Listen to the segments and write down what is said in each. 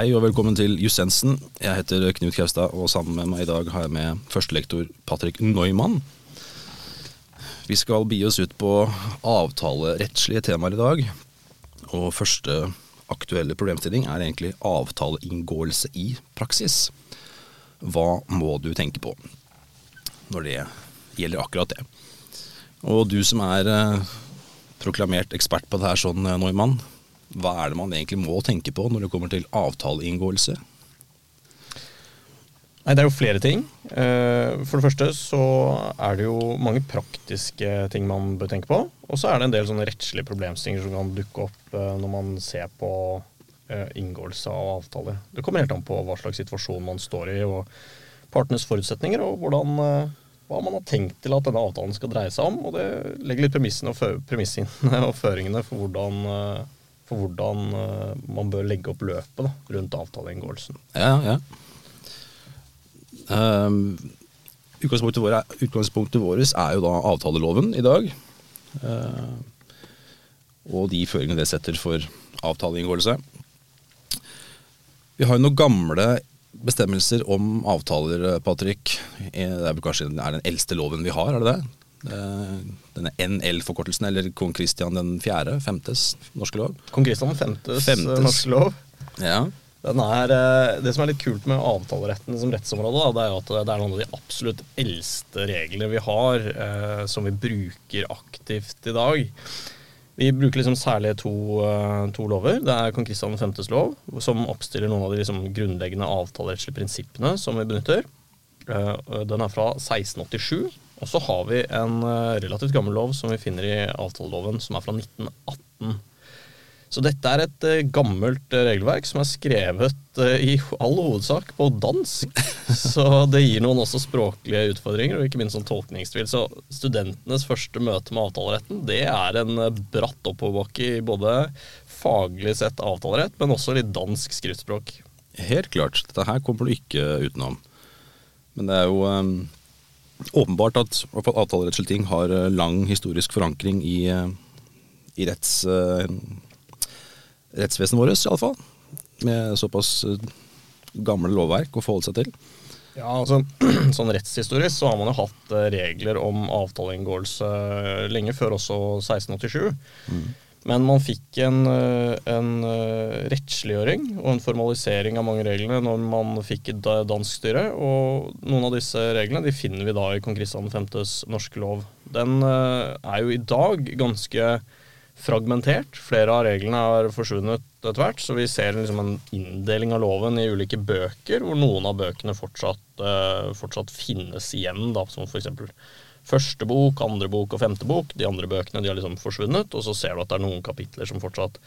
Hei og velkommen til Jussensen. Jeg heter Knut Kaustad, og sammen med meg i dag har jeg med førstelektor Patrick Neumann. Vi skal bi oss ut på avtalerettslige temaer i dag. Og første aktuelle problemstilling er egentlig avtaleinngåelse i praksis. Hva må du tenke på når det gjelder akkurat det? Og du som er eh, proklamert ekspert på det her sånn, eh, Neumann, hva er det man egentlig må tenke på når det kommer til avtaleinngåelse? Nei, Det er jo flere ting. Eh, for det første så er det jo mange praktiske ting man bør tenke på. Og så er det en del sånne rettslige problemstillinger som kan dukke opp eh, når man ser på eh, inngåelse av avtaler. Det kommer helt an på hva slags situasjon man står i, og partenes forutsetninger, og hvordan, hva man har tenkt til at denne avtalen skal dreie seg om. Og det legger litt premissene og, premissene og føringene for hvordan for hvordan uh, man bør legge opp løpet da, rundt avtaleinngåelsen. Ja, ja. Um, utgangspunktet, vårt, utgangspunktet vårt er jo da avtaleloven i dag. Uh, og de føringene det setter for avtaleinngåelse. Vi har jo noen gamle bestemmelser om avtaler, Patrick. Det er vel kanskje er den eldste loven vi har, er det det? Eh, denne NL-forkortelsen, eller kong Kristian den fjerde, femtes norske lov. Kong Kristian femtes, eh, femtes. norske lov. Ja. Er, eh, det som er litt kult med avtaleretten som rettsområde, da, det er jo at det er noen av de absolutt eldste reglene vi har, eh, som vi bruker aktivt i dag. Vi bruker liksom særlig to, to lover. Det er kong Kristian 5.s lov, som oppstiller noen av de liksom grunnleggende avtalerettslige prinsippene som vi benytter. Den er fra 1687. Og så har vi en eh, relativt gammel lov som vi finner i avtaleloven, som er fra 1918. Så dette er et uh, gammelt uh, regelverk som er skrevet i all hovedsak på dansk. Så det gir noen også språklige utfordringer, og ikke minst sånn tolkningstvil. Så studentenes første møte med avtaleretten, det er en bratt oppoverbakke i både faglig sett avtalerett, men også litt dansk skriftspråk. Helt klart. Dette her kommer du ikke utenom. Men det er jo um åpenbart at avtalerettslige ting har eh, lang historisk forankring i, eh, i retts, uh, rettsvesenet vårt, iallfall. Med såpass gamle lovverk å forholde seg til. Ja, altså Sånn rettshistorisk så har man jo hatt regler om avtaleinngåelse lenge før også 1687. Mm. Men man fikk en, eh, en, eh, rettsliggjøring og en formalisering av mange reglene når man fikk dansk styre. Og noen av disse reglene de finner vi da i kong Kristian 5.s norske lov. Den eh, er jo i dag ganske fragmentert. Flere av reglene har forsvunnet etter hvert, så vi ser liksom en inndeling av loven i ulike bøker, hvor noen av bøkene fortsatt, fortsatt finnes igjen, da, som f.eks første bok, andre bok og femte bok. De andre bøkene de har liksom forsvunnet, og så ser du at det er noen kapitler som fortsatt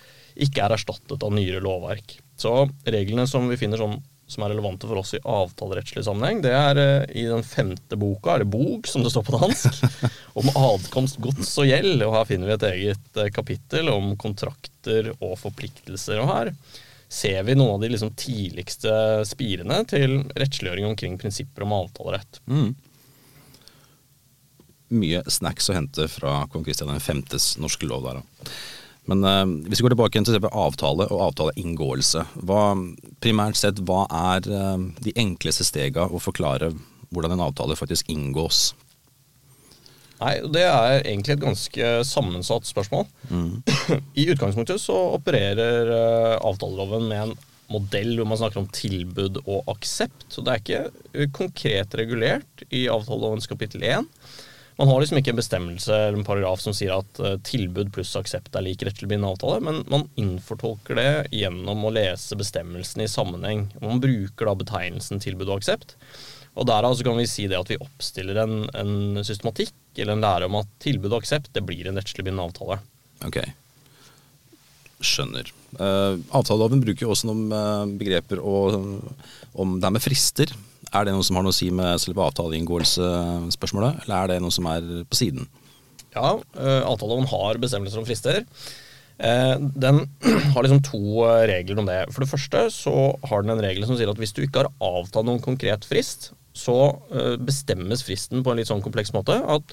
ikke er erstattet av nyere lovverk. Så reglene som vi finner som, som er relevante for oss i avtalerettslig sammenheng, det er uh, i den femte boka, eller bok som det står på dansk, om adkomst, gods og gjeld. Og her finner vi et eget uh, kapittel om kontrakter og forpliktelser. Og her ser vi noen av de liksom, tidligste spirene til rettsliggjøring omkring prinsipper om avtalerett. Mm mye snacks å hente fra kong Kristian 5.s norske lov der. Men eh, hvis vi går tilbake til avtale og avtaleinngåelse, hva, primært sett, hva er eh, de enkleste stega å forklare hvordan en avtale faktisk inngås? Nei, Det er egentlig et ganske sammensatt spørsmål. Mm. I utgangspunktet så opererer eh, avtaleloven med en modell hvor man snakker om tilbud og aksept. Så det er ikke konkret regulert i avtalelovens kapittel 1. Man har liksom ikke en bestemmelse eller en paragraf som sier at uh, tilbud pluss aksept er lik rettslig bindende avtale, men man innfortolker det gjennom å lese bestemmelsene i sammenheng. Og man bruker da betegnelsen tilbud og aksept. Og derav så kan vi si det at vi oppstiller en, en systematikk eller en lære om at tilbud og aksept det blir en rettslig bindende avtale. Ok, skjønner. Uh, avtaleloven bruker jo også noen uh, begreper og, om det er med frister. Er det noe som har noe å si med selve avtaleinngåelsespørsmålet, eller er det noe som er på siden? Ja, uh, avtaleloven har bestemmelser om frister. Uh, den har liksom to uh, regler om det. For det første så har den en regel som sier at hvis du ikke har avtalt noen konkret frist, så bestemmes fristen på en litt sånn kompleks måte at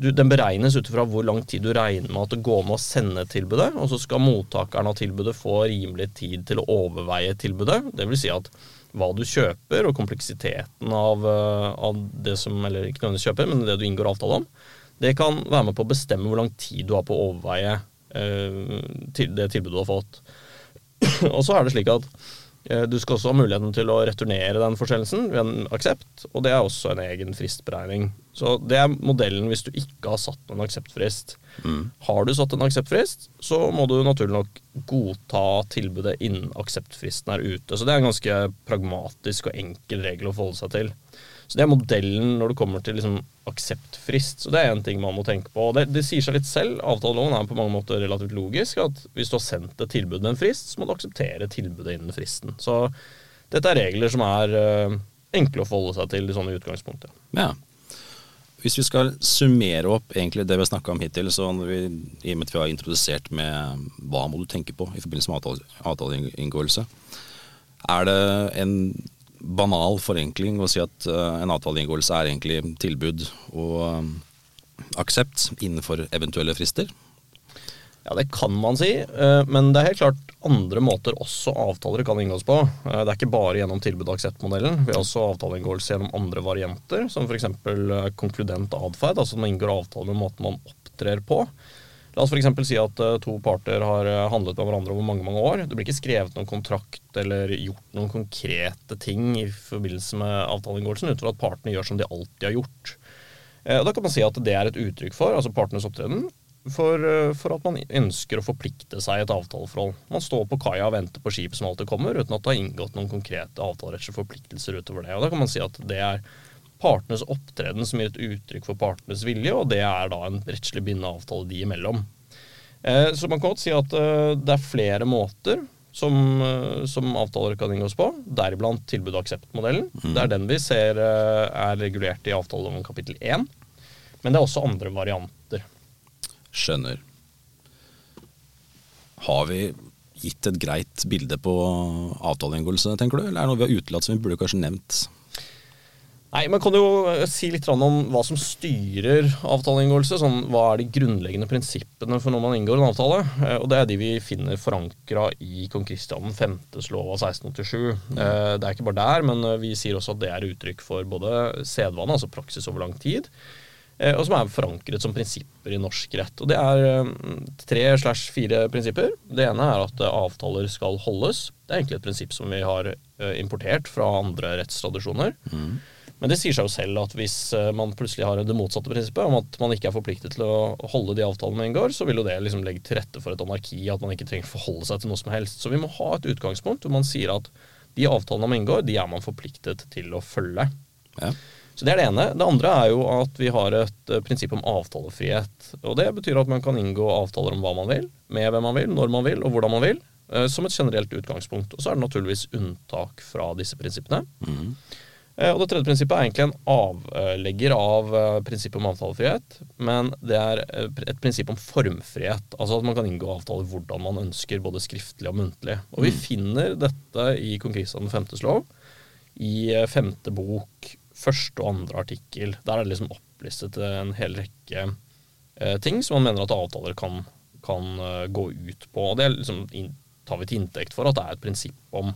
du, Den beregnes ut fra hvor lang tid du regner med at det går med å sende tilbudet, og så skal mottakeren av tilbudet få rimelig tid til å overveie tilbudet. Det vil si at hva du kjøper, og kompleksiteten av, eh, av det som Eller ikke nødvendigvis kjøper, men det du inngår avtale om. Det kan være med på å bestemme hvor lang tid du har på å overveie eh, til det tilbudet du har fått. og så er det slik at Eh, du skal også ha muligheten til å returnere den forsendelsen ved en aksept, og det er også en egen fristberegning. Så det er modellen hvis du ikke har satt en akseptfrist. Mm. Har du satt en akseptfrist, så må du naturlig nok godta tilbudet innen akseptfristen er ute. Så det er en ganske pragmatisk og enkel regel å forholde seg til. Så det er modellen når det kommer til liksom akseptfrist. Så det er en ting man må tenke på. Det, det sier seg litt selv. Avtaleloven er på mange måter relativt logisk. At hvis du har sendt et tilbud med en frist, så må du akseptere tilbudet innen fristen. Så dette er regler som er uh, enkle å forholde seg til i sånne utgangspunktet. Ja. Hvis vi skal summere opp egentlig det vi har snakka om hittil, så vi, i og med at vi har introdusert med hva må du tenke på i forbindelse med avtale, avtaleinngåelse, er det en banal forenkling å si at uh, en avtaleinngåelse er egentlig tilbud og um, aksept innenfor eventuelle frister? Ja, det kan man si, uh, men det er helt klart andre måter også avtaler kan inngås på. Uh, det er ikke bare gjennom tilbud- og aksept-modellen. Vi har også avtaleinngåelse gjennom andre varianter, som f.eks. konkludent atferd, altså man inngår avtale med måten man opptrer på. La oss f.eks. si at to parter har handlet med hverandre over mange mange år. Det blir ikke skrevet noen kontrakt eller gjort noen konkrete ting i forbindelse med avtaleinngåelsen, utover at partene gjør som de alltid har gjort. Da kan man si at det er et uttrykk for, altså partenes opptreden, for, for, at man ønsker å forplikte seg i et avtaleforhold. Man står på kaia og venter på skipet som alltid kommer, uten at det har inngått noen konkrete avtalerettslige forpliktelser utover det. Og Da kan man si at det er partenes opptreden som gir et uttrykk for partenes vilje, og det er da en rettslig bindende avtale de imellom. Eh, så man kan godt si at eh, det er flere måter som, eh, som avtaler kan inngås på, deriblant tilbud- og aksept-modellen. Mm. Det er den vi ser er regulert i avtaleloven kapittel 1. Men det er også andre varianter. Skjønner. Har vi gitt et greit bilde på avtaleinngåelse, tenker du? Eller er det noe vi har utelatt som vi burde kanskje nevnt? Nei, men kan du jo eh, si litt om hva som styrer avtaleinngåelse. Sånn, hva er de grunnleggende prinsippene for når man inngår en avtale? Eh, og Det er de vi finner forankra i kong Kristian 5.s lov av 1687. Mm. Eh, det er ikke bare der, men vi sier også at det er uttrykk for både sedvane, altså praksis over lang tid, og som er forankret som prinsipper i norsk rett. Og Det er tre slash fire prinsipper. Det ene er at avtaler skal holdes. Det er egentlig et prinsipp som vi har importert fra andre rettstradisjoner. Mm. Men det sier seg jo selv at hvis eh, man plutselig har det motsatte prinsippet, om at man ikke er forpliktet til å holde de avtalene man inngår, så vil jo det liksom legge til rette for et anarki, at man ikke trenger forholde seg til noe som helst. Så vi må ha et utgangspunkt hvor man sier at de avtalene man inngår, de er man forpliktet til å følge. Ja. Så Det er det ene. Det andre er jo at vi har et uh, prinsipp om avtalefrihet. og Det betyr at man kan inngå avtaler om hva man vil, med hvem man vil, når man vil og hvordan man vil, uh, som et generelt utgangspunkt. Og så er det naturligvis unntak fra disse prinsippene. Mm. Eh, og Det tredje prinsippet er egentlig en avlegger av eh, prinsippet om avtalefrihet. Men det er eh, et prinsipp om formfrihet. Altså at man kan inngå avtaler hvordan man ønsker, både skriftlig og muntlig. Og Vi mm. finner dette i kong Kristian 5.s lov, i femte bok, første og andre artikkel. Der er det liksom opplistet en hel rekke ting som man mener at avtaler kan, kan gå ut på. Og Det liksom, tar vi til inntekt for at det er et prinsipp om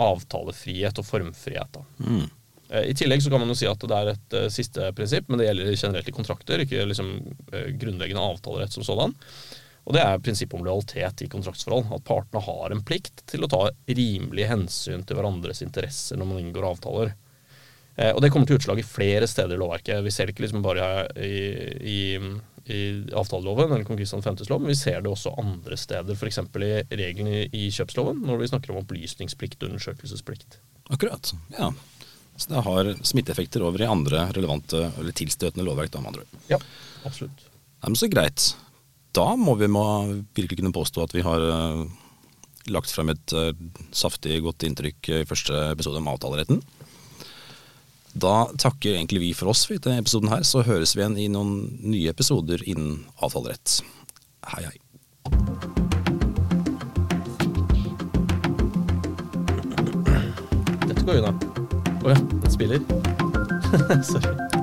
avtalefrihet og formfrihet. Mm. Eh, I tillegg så kan man jo si at det er et uh, siste prinsipp, men det gjelder generelt i kontrakter, ikke liksom uh, grunnleggende avtalerett som sådan. Og det er prinsippet om lojalitet i kontraktsforhold. At partene har en plikt til å ta rimelig hensyn til hverandres interesser når man inngår avtaler. Eh, og det kommer til utslag i flere steder i lovverket. Vi ser det ikke liksom bare i, i, i avtaleloven eller kong Kristian 5.s lov, men vi ser det også andre steder. F.eks. i reglene i, kjøpsloven, når vi snakker om opplysningsplikt og undersøkelsesplikt. Akkurat, ja. Så det har smitteeffekter over i andre relevante eller tilstøtende lovverk. Da, med andre Ja, absolutt. Ja, men så greit. Da må vi må virkelig kunne påstå at vi har uh, lagt frem et uh, saftig, godt inntrykk i første episode om avtaleretten. Da takker egentlig vi for oss for denne episoden her, så høres vi igjen i noen nye episoder innen avtalerett. Hei, hei. Dette går unna. Å oh ja, den spiller. Sorry.